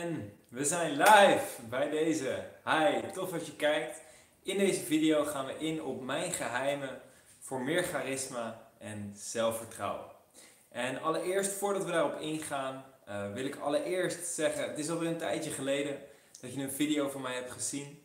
En we zijn live bij deze. Hi, tof dat je kijkt. In deze video gaan we in op mijn geheimen voor meer charisma en zelfvertrouwen. En allereerst, voordat we daarop ingaan, uh, wil ik allereerst zeggen: het is alweer een tijdje geleden dat je een video van mij hebt gezien.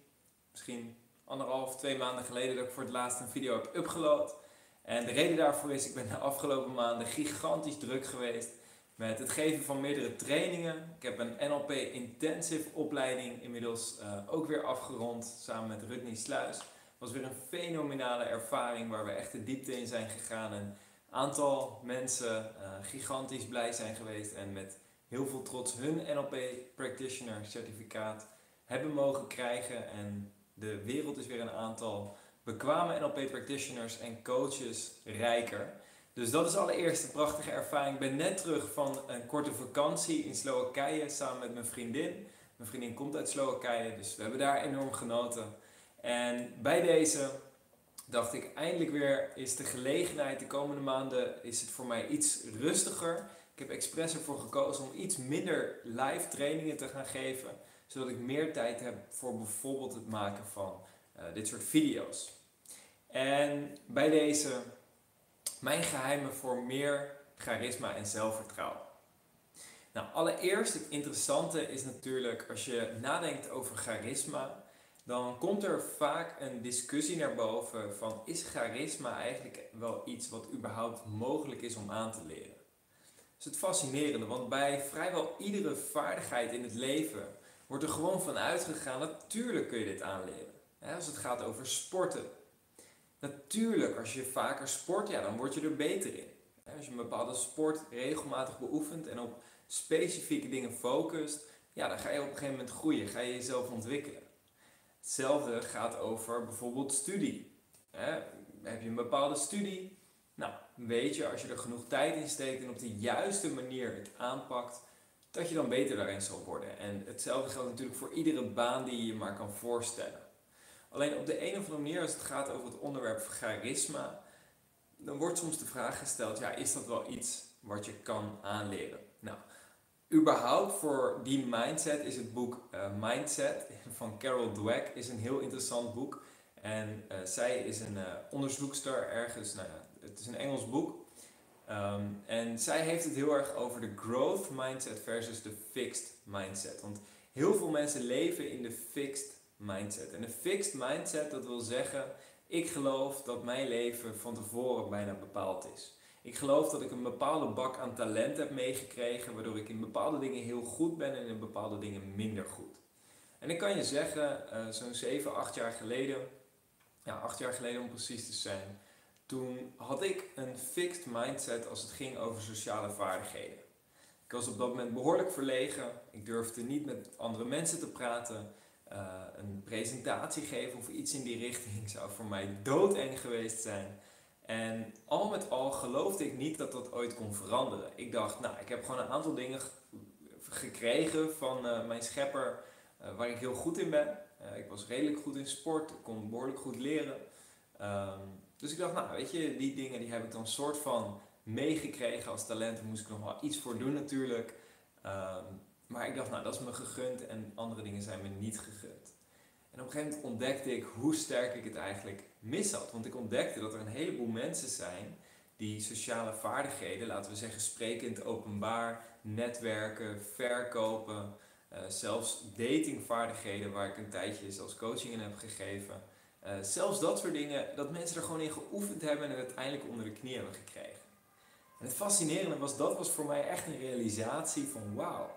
Misschien anderhalf, twee maanden geleden dat ik voor het laatst een video heb upgeload. En de reden daarvoor is, ik ben de afgelopen maanden gigantisch druk geweest met het geven van meerdere trainingen. Ik heb een NLP Intensive opleiding inmiddels uh, ook weer afgerond samen met Rutney Sluis. Was weer een fenomenale ervaring waar we echt de diepte in zijn gegaan. En een aantal mensen uh, gigantisch blij zijn geweest en met heel veel trots hun NLP Practitioner certificaat hebben mogen krijgen. En de wereld is weer een aantal bekwame NLP practitioners en coaches rijker. Dus dat is allereerst een prachtige ervaring. Ik ben net terug van een korte vakantie in Slowakije samen met mijn vriendin. Mijn vriendin komt uit Slowakije, dus we hebben daar enorm genoten. En bij deze dacht ik eindelijk weer is de gelegenheid. De komende maanden is het voor mij iets rustiger. Ik heb expres ervoor gekozen om iets minder live trainingen te gaan geven. Zodat ik meer tijd heb voor bijvoorbeeld het maken van uh, dit soort video's. En bij deze mijn geheimen voor meer charisma en zelfvertrouwen. Nou, allereerst het interessante is natuurlijk als je nadenkt over charisma, dan komt er vaak een discussie naar boven van is charisma eigenlijk wel iets wat überhaupt mogelijk is om aan te leren. Dat is het fascinerende, want bij vrijwel iedere vaardigheid in het leven wordt er gewoon van uitgegaan, natuurlijk kun je dit aanleren. Als het gaat over sporten, Natuurlijk, als je vaker sport, ja, dan word je er beter in. Als je een bepaalde sport regelmatig beoefent en op specifieke dingen focust, ja, dan ga je op een gegeven moment groeien, ga je jezelf ontwikkelen. Hetzelfde gaat over bijvoorbeeld studie. Heb je een bepaalde studie? Nou, weet je als je er genoeg tijd in steekt en op de juiste manier het aanpakt, dat je dan beter daarin zal worden. En hetzelfde geldt natuurlijk voor iedere baan die je je maar kan voorstellen. Alleen op de een of andere manier, als het gaat over het onderwerp charisma, dan wordt soms de vraag gesteld: ja, is dat wel iets wat je kan aanleren? Nou, überhaupt voor die mindset is het boek uh, Mindset van Carol Dweck is een heel interessant boek. En uh, zij is een uh, onderzoekster ergens, nou ja, het is een Engels boek. Um, en zij heeft het heel erg over de growth mindset versus de fixed mindset. Want heel veel mensen leven in de fixed mindset. En een fixed mindset, dat wil zeggen, ik geloof dat mijn leven van tevoren bijna bepaald is. Ik geloof dat ik een bepaalde bak aan talent heb meegekregen, waardoor ik in bepaalde dingen heel goed ben en in bepaalde dingen minder goed. En ik kan je zeggen, uh, zo'n 7, 8 jaar geleden, ja, 8 jaar geleden om precies te zijn, toen had ik een fixed mindset als het ging over sociale vaardigheden. Ik was op dat moment behoorlijk verlegen. Ik durfde niet met andere mensen te praten. Uh, een presentatie geven of iets in die richting zou voor mij doodeng geweest zijn. En al met al geloofde ik niet dat dat ooit kon veranderen. Ik dacht, nou, ik heb gewoon een aantal dingen gekregen van uh, mijn schepper uh, waar ik heel goed in ben. ik was redelijk goed in sport, ik kon behoorlijk goed leren. Um, dus ik dacht, nou, weet je, die dingen die heb ik dan soort van meegekregen als talent. Daar moest ik nog wel iets voor doen natuurlijk. Um, maar ik dacht, nou, dat is me gegund en andere dingen zijn me niet gegund. En op een gegeven moment ontdekte ik hoe sterk ik het eigenlijk mis had. Want ik ontdekte dat er een heleboel mensen zijn die sociale vaardigheden, laten we zeggen sprekend openbaar, netwerken, verkopen, uh, zelfs datingvaardigheden waar ik een tijdje zelfs coaching in heb gegeven. Uh, zelfs dat soort dingen, dat mensen er gewoon in geoefend hebben en het uiteindelijk onder de knie hebben gekregen. En het fascinerende was, dat was voor mij echt een realisatie van wauw,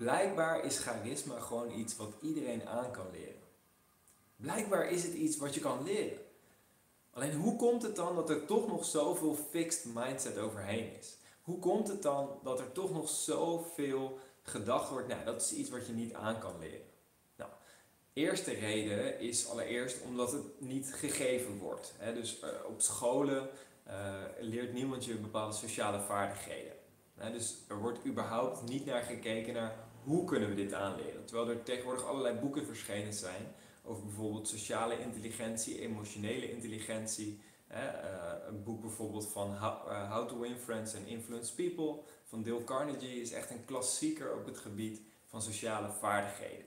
Blijkbaar is charisma gewoon iets wat iedereen aan kan leren. Blijkbaar is het iets wat je kan leren. Alleen hoe komt het dan dat er toch nog zoveel fixed mindset overheen is? Hoe komt het dan dat er toch nog zoveel gedacht wordt, nou dat is iets wat je niet aan kan leren? Nou, eerste reden is allereerst omdat het niet gegeven wordt. Dus uh, op scholen uh, leert niemand je bepaalde sociale vaardigheden. Dus er wordt überhaupt niet naar gekeken naar hoe kunnen we dit aanleren? Terwijl er tegenwoordig allerlei boeken verschenen zijn over bijvoorbeeld sociale intelligentie, emotionele intelligentie. Eh, een boek bijvoorbeeld van How, uh, How, to and Influence People van Dale Carnegie is echt een klassieker op het gebied van sociale vaardigheden.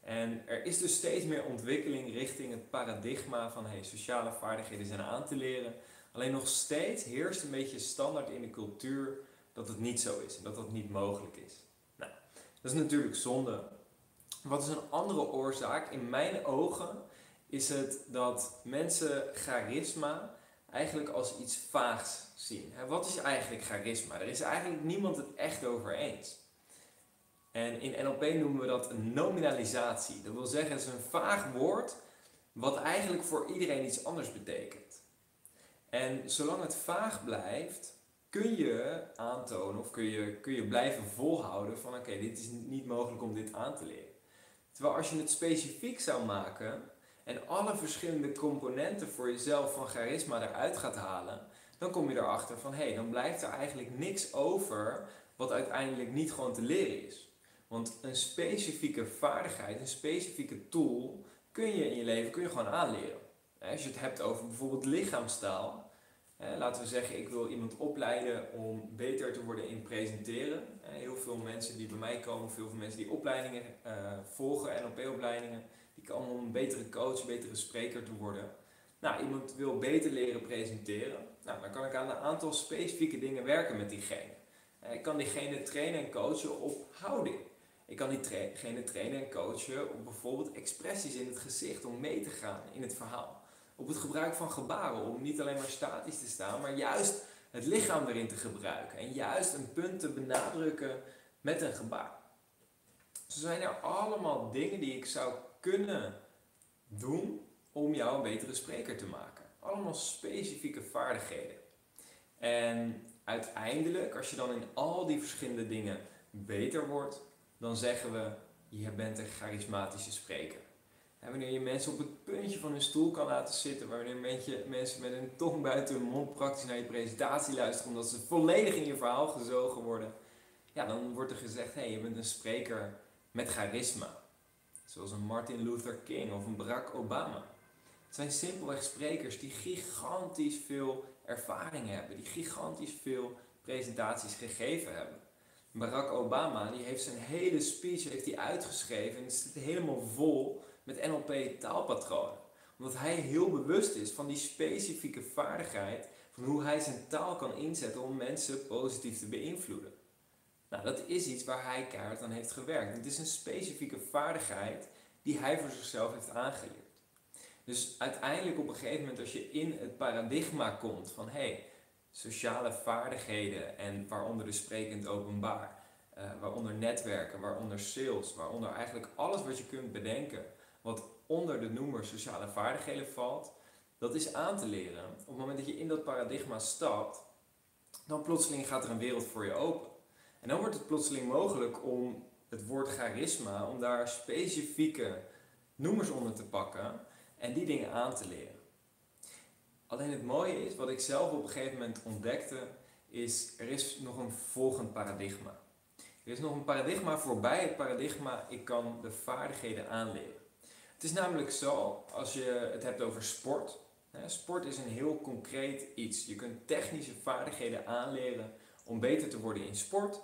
En er is dus steeds meer ontwikkeling richting het paradigma van hey, sociale vaardigheden zijn aan te leren. Alleen nog steeds heerst een beetje standaard in de cultuur dat het niet zo is en dat dat niet mogelijk is. Dat is natuurlijk zonde. Wat is een andere oorzaak? In mijn ogen is het dat mensen charisma eigenlijk als iets vaags zien. Wat is eigenlijk charisma? Er is eigenlijk niemand het echt over eens. En in NLP noemen we dat een nominalisatie. Dat wil zeggen, het is een vaag woord wat eigenlijk voor iedereen iets anders betekent. En zolang het vaag blijft, kun je aantonen of kun je, kun je blijven volhouden van oké, dit is niet mogelijk om dit aan te leren. Terwijl als je het specifiek zou maken en alle verschillende componenten voor jezelf van charisma eruit gaat halen, dan kom je erachter van hé, hey, dan blijft er eigenlijk niks over wat uiteindelijk niet gewoon te leren is. Want een specifieke vaardigheid, een specifieke tool, kun je in je leven kun je gewoon aanleren. Als je het hebt over bijvoorbeeld lichaamstaal. Laten we zeggen, ik wil iemand opleiden om beter te worden in presenteren. Heel veel mensen die bij mij komen, veel mensen die opleidingen uh, volgen, NLP-opleidingen, die komen om een betere coach, een betere spreker te worden. Nou, iemand wil beter leren presenteren. Nou, dan kan ik aan een aantal specifieke dingen werken met diegene. Ik kan diegene trainen en coachen op houding. Ik kan diegene trainen en coachen op bijvoorbeeld expressies in het gezicht om mee te gaan in het verhaal. Op het gebruik van gebaren om niet alleen maar statisch te staan, maar juist het lichaam erin te gebruiken. En juist een punt te benadrukken met een gebaar. Zo zijn er allemaal dingen die ik zou kunnen doen om jou een betere spreker te maken. Allemaal specifieke vaardigheden. En uiteindelijk, als je dan in al die verschillende dingen beter wordt, dan zeggen we, je bent een charismatische spreker. En wanneer je mensen op het puntje van hun stoel kan laten zitten, wanneer mensen met een tong buiten hun mond praktisch naar je presentatie luisteren, omdat ze volledig in je verhaal gezogen worden, ja, dan wordt er gezegd, hé, hey, je bent een spreker met charisma. Zoals een Martin Luther King of een Barack Obama. Het zijn simpelweg sprekers die gigantisch veel ervaring hebben, die gigantisch veel presentaties gegeven hebben. Barack Obama die heeft zijn hele speech heeft hij uitgeschreven en het zit helemaal vol met NLP taalpatronen. Omdat hij heel bewust is van die specifieke vaardigheid van hoe hij zijn taal kan inzetten om mensen positief te beïnvloeden. Nou, dat is iets waar hij keihard aan heeft gewerkt. Het is een specifieke vaardigheid die hij voor zichzelf heeft aangeleerd. Dus uiteindelijk op een gegeven moment als je in het paradigma komt van hey, sociale vaardigheden en waaronder de sprekend openbaar, uh, waaronder netwerken, waaronder sales, waaronder eigenlijk alles wat je kunt bedenken wat onder de noemer sociale vaardigheden valt, dat is aan te leren. Op het moment dat je in dat paradigma stapt, dan plotseling gaat er een wereld voor je open. En dan wordt het plotseling mogelijk om het woord charisma, om daar specifieke noemers onder te pakken en die dingen aan te leren. Alleen het mooie is, wat ik zelf op een gegeven moment ontdekte, is er is nog een volgend paradigma. Er is nog een paradigma voorbij het paradigma, ik kan de vaardigheden aanleren. Het is namelijk zo, als je het hebt over sport. Hè, sport is een heel concreet iets. Je kunt technische vaardigheden aanleren om beter te worden in sport.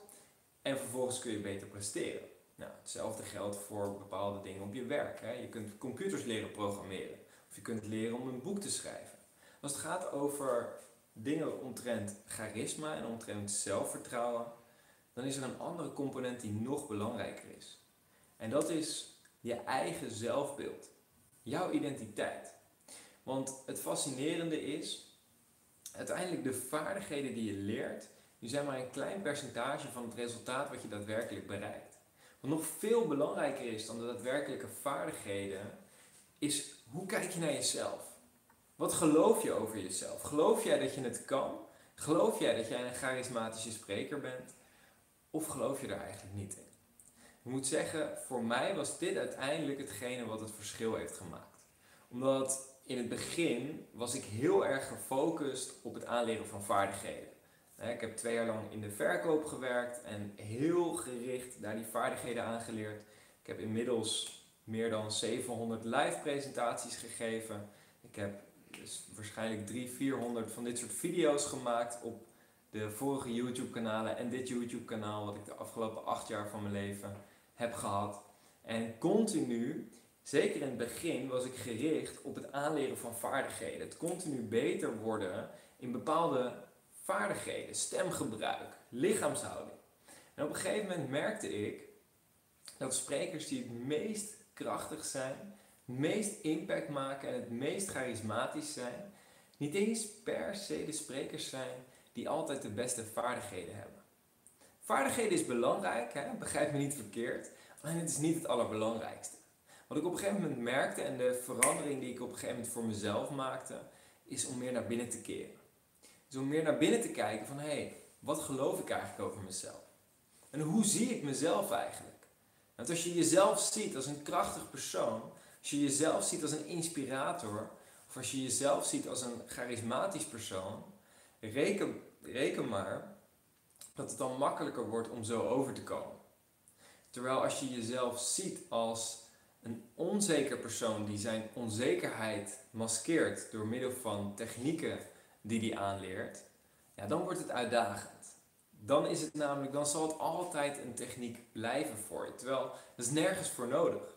En vervolgens kun je beter presteren. Nou, hetzelfde geldt voor bepaalde dingen op je werk. Hè. Je kunt computers leren programmeren. Of je kunt leren om een boek te schrijven. Als het gaat over dingen omtrent charisma en omtrent zelfvertrouwen, dan is er een andere component die nog belangrijker is. En dat is je eigen zelfbeeld, jouw identiteit. Want het fascinerende is, uiteindelijk de vaardigheden die je leert, die zijn maar een klein percentage van het resultaat wat je daadwerkelijk bereikt. Wat nog veel belangrijker is dan de daadwerkelijke vaardigheden, is hoe kijk je naar jezelf? Wat geloof je over jezelf? Geloof jij dat je het kan? Geloof jij dat jij een charismatische spreker bent? Of geloof je daar eigenlijk niet in? Ik moet zeggen, voor mij was dit uiteindelijk hetgene wat het verschil heeft gemaakt. Omdat in het begin was ik heel erg gefocust op het aanleren van vaardigheden. Ik heb twee jaar lang in de verkoop gewerkt en heel gericht daar die vaardigheden aangeleerd. Ik heb inmiddels meer dan 700 live presentaties gegeven. Ik heb dus waarschijnlijk 300, 400 van dit soort video's gemaakt op de vorige YouTube kanalen en dit YouTube kanaal wat ik de afgelopen acht jaar van mijn leven heb gehad. En continu, zeker in het begin, was ik gericht op het aanleren van vaardigheden. Het continu beter worden in bepaalde vaardigheden, stemgebruik, lichaamshouding. En op een gegeven moment merkte ik dat sprekers die het meest krachtig zijn, het meest impact maken en het meest charismatisch zijn, niet eens per se de sprekers zijn die altijd de beste vaardigheden hebben. Vaardigheden is belangrijk, hè? begrijp me niet verkeerd, alleen het is niet het allerbelangrijkste. Wat ik op een gegeven moment merkte en de verandering die ik op een gegeven moment voor mezelf maakte, is om meer naar binnen te keren. Dus om meer naar binnen te kijken van hé, hey, wat geloof ik eigenlijk over mezelf? En hoe zie ik mezelf eigenlijk? Want als je jezelf ziet als een krachtig persoon, als je jezelf ziet als een inspirator, of als je jezelf ziet als een charismatisch persoon, reken, reken maar dat het dan makkelijker wordt om zo over te komen. Terwijl als je jezelf ziet als een onzeker persoon die zijn onzekerheid maskeert door middel van technieken die hij aanleert, ja, dan wordt het uitdagend. Dan is het namelijk, dan zal het altijd een techniek blijven voor je. Terwijl dat is nergens voor nodig.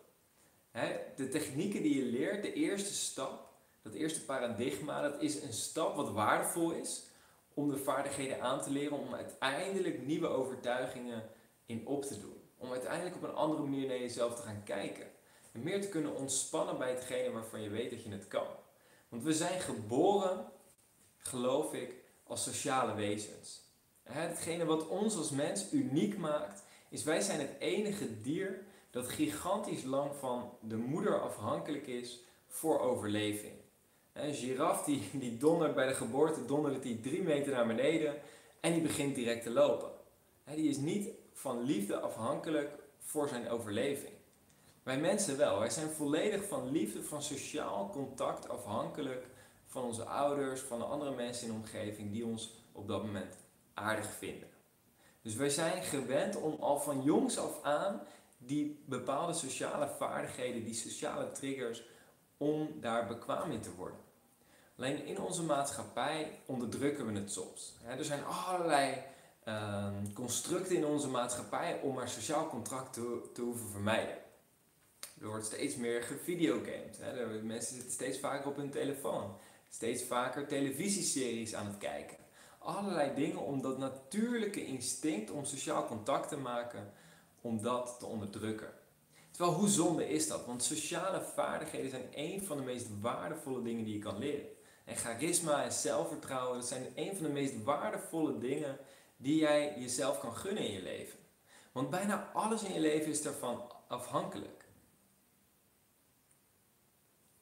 de technieken die je leert, de eerste stap, dat eerste paradigma, dat is een stap wat waardevol is om de vaardigheden aan te leren, om uiteindelijk nieuwe overtuigingen in op te doen. Om uiteindelijk op een andere manier naar jezelf te gaan kijken. En meer te kunnen ontspannen bij hetgene waarvan je weet dat je het kan. Want we zijn geboren, geloof ik, als sociale wezens. Hetgene wat ons als mens uniek maakt, is wij zijn het enige dier dat gigantisch lang van de moeder afhankelijk is voor overleving. Een giraf die, die dondert bij de geboorte, dondert die drie meter naar beneden en die begint direct te lopen. Die is niet van liefde afhankelijk voor zijn overleving. Wij mensen wel. Wij zijn volledig van liefde, van sociaal contact afhankelijk van onze ouders, van de andere mensen in de omgeving die ons op dat moment aardig vinden. Dus wij zijn gewend om al van jongs af aan die bepaalde sociale vaardigheden, die sociale triggers, om daar bekwaam in te worden. Alleen in onze maatschappij onderdrukken we het soms. Er zijn allerlei ehm, constructen in onze maatschappij om maar sociaal contract te, te hoeven vermijden. Er wordt steeds meer gevideogamed. Mensen zitten steeds vaker op hun telefoon. Steeds vaker televisieseries aan het kijken. Allerlei dingen om dat natuurlijke instinct om sociaal contact te maken, om dat te onderdrukken. Terwijl hoe zonde is dat? Want sociale vaardigheden zijn een van de meest waardevolle dingen die je kan leren. En charisma en zelfvertrouwen, dat zijn een van de meest waardevolle dingen die jij jezelf kan gunnen in je leven. Want bijna alles in je leven is daarvan afhankelijk.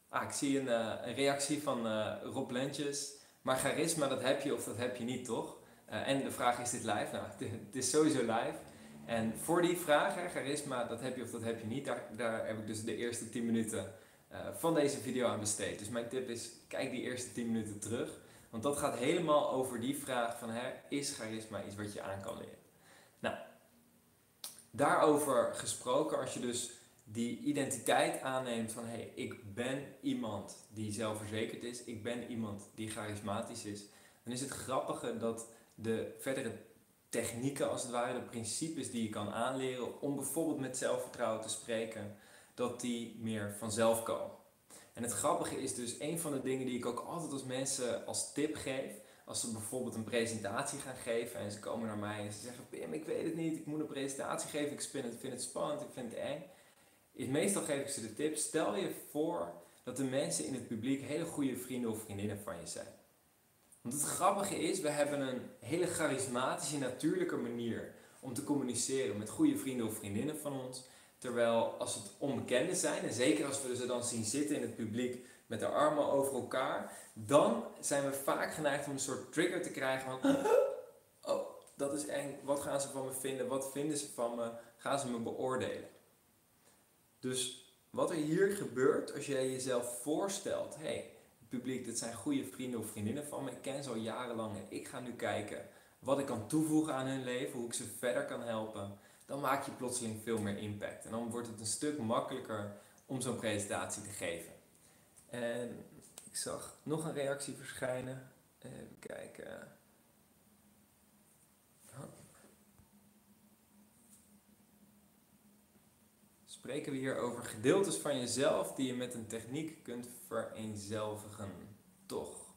Ah, ik zie een, uh, een reactie van uh, Rob Lentjes. Maar charisma, dat heb je of dat heb je niet, toch? Uh, en de vraag is dit live? Nou, het is sowieso live. En voor die vraag, charisma, dat heb je of dat heb je niet, daar, daar heb ik dus de eerste 10 minuten uh, van deze video aan besteed. Dus mijn tip is, kijk die eerste 10 minuten terug. Want dat gaat helemaal over die vraag van, hè, is charisma iets wat je aan kan leren? Nou, daarover gesproken, als je dus die identiteit aanneemt van, hé, hey, ik ben iemand die zelfverzekerd is, ik ben iemand die charismatisch is, dan is het grappige dat de verdere technieken, als het ware, de principes die je kan aanleren om bijvoorbeeld met zelfvertrouwen te spreken, dat die meer vanzelf komen. En het grappige is dus, een van de dingen die ik ook altijd als mensen als tip geef, als ze bijvoorbeeld een presentatie gaan geven en ze komen naar mij en ze zeggen, Pim, ik weet het niet, ik moet een presentatie geven, ik vind het, vind het spannend, ik vind het eng. Is meestal geef ik ze de tip, stel je voor dat de mensen in het publiek hele goede vrienden of vriendinnen van je zijn. Want het grappige is, we hebben een hele charismatische, natuurlijke manier om te communiceren met goede vrienden of vriendinnen van ons. Terwijl als het onbekenden zijn, en zeker als we ze dan zien zitten in het publiek met de armen over elkaar, dan zijn we vaak geneigd om een soort trigger te krijgen van, oh, dat is eng, wat gaan ze van me vinden, wat vinden ze van me, gaan ze me beoordelen. Dus wat er hier gebeurt als jij jezelf voorstelt, hé, hey, het publiek, dit zijn goede vrienden of vriendinnen van me, ik ken ze al jarenlang en ik ga nu kijken wat ik kan toevoegen aan hun leven, hoe ik ze verder kan helpen dan maak je plotseling veel meer impact. En dan wordt het een stuk makkelijker om zo'n presentatie te geven. En ik zag nog een reactie verschijnen. Even kijken. spreken we hier over gedeeltes van jezelf die je met een techniek kunt vereenzelvigen. Toch?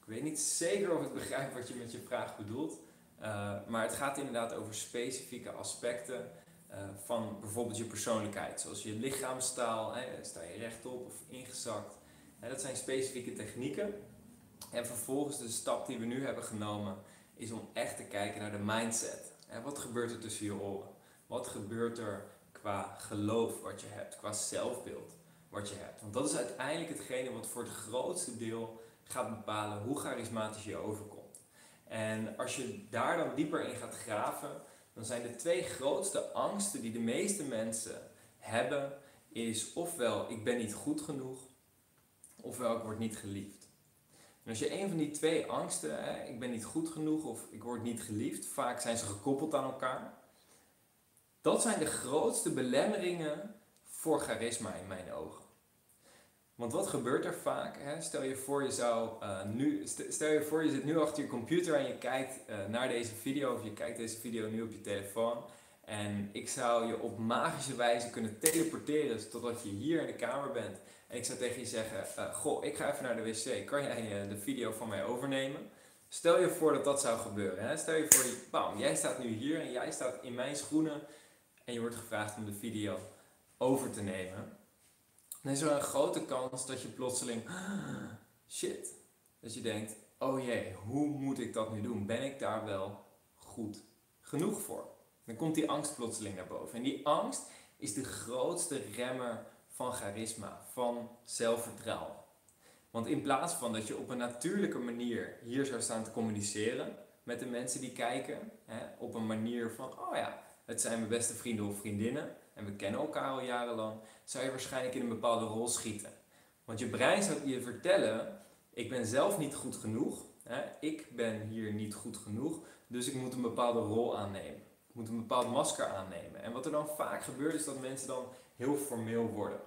Ik weet niet zeker of ik begrijp wat je met je vraag bedoelt, maar het gaat inderdaad over specifieke aspecten uh, van bijvoorbeeld je persoonlijkheid, zoals je lichaamstaal, hè, sta je rechtop of ingezakt. Dat zijn specifieke technieken. En vervolgens de stap die we nu hebben genomen is om echt te kijken naar de mindset. En wat gebeurt er tussen je oren? Wat gebeurt er qua geloof wat je hebt, qua zelfbeeld wat je hebt? Want dat is uiteindelijk hetgene wat voor het grootste deel gaat bepalen hoe charismatisch je overkomt. En als je daar dan dieper in gaat graven, dan zijn de twee grootste angsten die de meeste mensen hebben, is ofwel ik ben niet goed genoeg, ofwel ik word niet geliefd. En als je een van die twee angsten, hè, ik ben niet goed genoeg of ik word niet geliefd, vaak zijn ze gekoppeld aan elkaar. Dat zijn de grootste belemmeringen voor charisma in mijn ogen. Want wat gebeurt er vaak? Hè? Stel je voor je zou uh, nu, stel je voor je zit nu achter je computer en je kijkt uh, naar deze video of je kijkt deze video nu op je telefoon. En ik zou je op magische wijze kunnen teleporteren totdat je hier in de kamer bent. En ik zou tegen je zeggen, uh, goh, ik ga even naar de wc, kan jij de video van mij overnemen? Stel je voor dat dat zou gebeuren. Hè? Stel je voor, bam, jij staat nu hier en jij staat in mijn schoenen en je wordt gevraagd om de video over te nemen dan is er een grote kans dat je plotseling, shit, dat je denkt, oh jee, hoe moet ik dat nu doen? Ben ik daar wel goed genoeg voor? Dan komt die angst plotseling naar boven. En die angst is de grootste remmer van charisma, van zelfvertrouwen. Want in plaats van dat je op een natuurlijke manier hier zou staan te communiceren met de mensen die kijken, hè, op een manier van, oh ja, het zijn mijn beste vrienden of vriendinnen en we kennen elkaar al jarenlang, zou je waarschijnlijk in een bepaalde rol schieten. Want je brein zou je vertellen, ik ben zelf niet goed genoeg, hè? ik ben hier niet goed genoeg, dus ik moet een bepaalde rol aannemen. Ik moet een bepaald masker aannemen. En wat er dan vaak gebeurt is dat mensen dan heel formeel worden.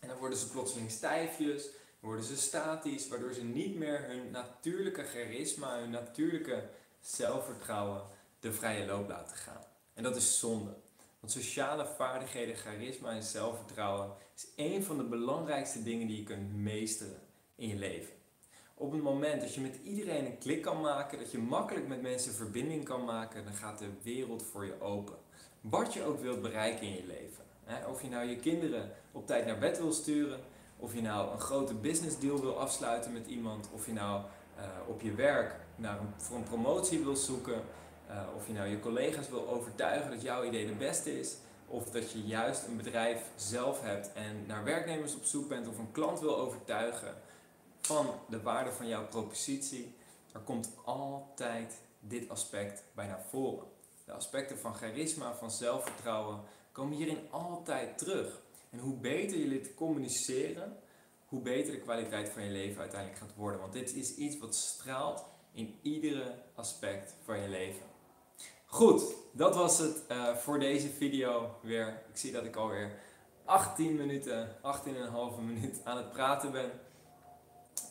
En dan worden ze plotseling stijfjes, worden ze statisch, waardoor ze niet meer hun natuurlijke charisma, hun natuurlijke zelfvertrouwen de vrije loop laten gaan. En dat is zonde. Want sociale vaardigheden, charisma en zelfvertrouwen is een van de belangrijkste dingen die je kunt meesteren in je leven. Op het moment dat je met iedereen een klik kan maken, dat je makkelijk met mensen verbinding kan maken, dan gaat de wereld voor je open. Wat je ook wilt bereiken in je leven. Of je nou je kinderen op tijd naar bed wil sturen, of je nou een grote business deal wil afsluiten met iemand, of je nou uh, op je werk naar een, voor een promotie wil zoeken, uh, of je nou je collega's wil overtuigen dat jouw idee de beste is, of dat je juist een bedrijf zelf hebt en naar werknemers op zoek bent of een klant wil overtuigen van de waarde van jouw propositie, er komt altijd dit aspect bij naar voren. De aspecten van charisma, van zelfvertrouwen komen hierin altijd terug. En hoe beter je dit communiceren, hoe beter de kwaliteit van je leven uiteindelijk gaat worden. Want dit is iets wat straalt in iedere aspect van je leven. Goed, dat was het uh, voor deze video weer. Ik zie dat ik alweer 18 minuten, 18,5 minuut aan het praten ben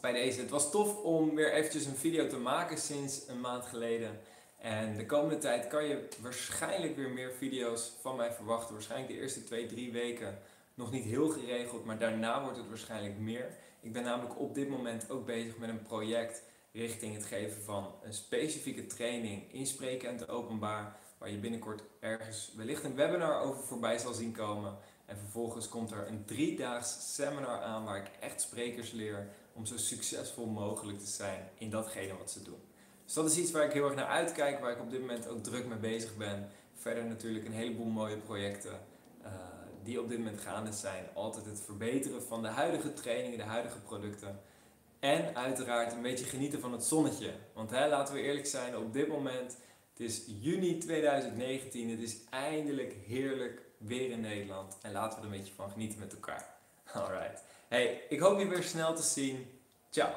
bij deze. Het was tof om weer eventjes een video te maken sinds een maand geleden. En de komende tijd kan je waarschijnlijk weer meer video's van mij verwachten. Waarschijnlijk de eerste 2, 3 weken nog niet heel geregeld, maar daarna wordt het waarschijnlijk meer. Ik ben namelijk op dit moment ook bezig met een project richting het geven van een specifieke training inspreken en te openbaar, waar je binnenkort ergens wellicht een webinar over voorbij zal zien komen. En vervolgens komt er een driedaags seminar aan waar ik echt sprekers leer om zo succesvol mogelijk te zijn in datgene wat ze doen. Dus dat is iets waar ik heel erg naar uitkijk, waar ik op dit moment ook druk mee bezig ben. Verder natuurlijk een heleboel mooie projecten uh, die op dit moment gaande zijn. Altijd het verbeteren van de huidige trainingen, de huidige producten. En uiteraard een beetje genieten van het zonnetje. Want hè, laten we eerlijk zijn, op dit moment, het is juni 2019, het is eindelijk heerlijk weer in Nederland. En laten we er een beetje van genieten met elkaar. Alright. Hey, ik hoop je weer snel te zien. Ciao.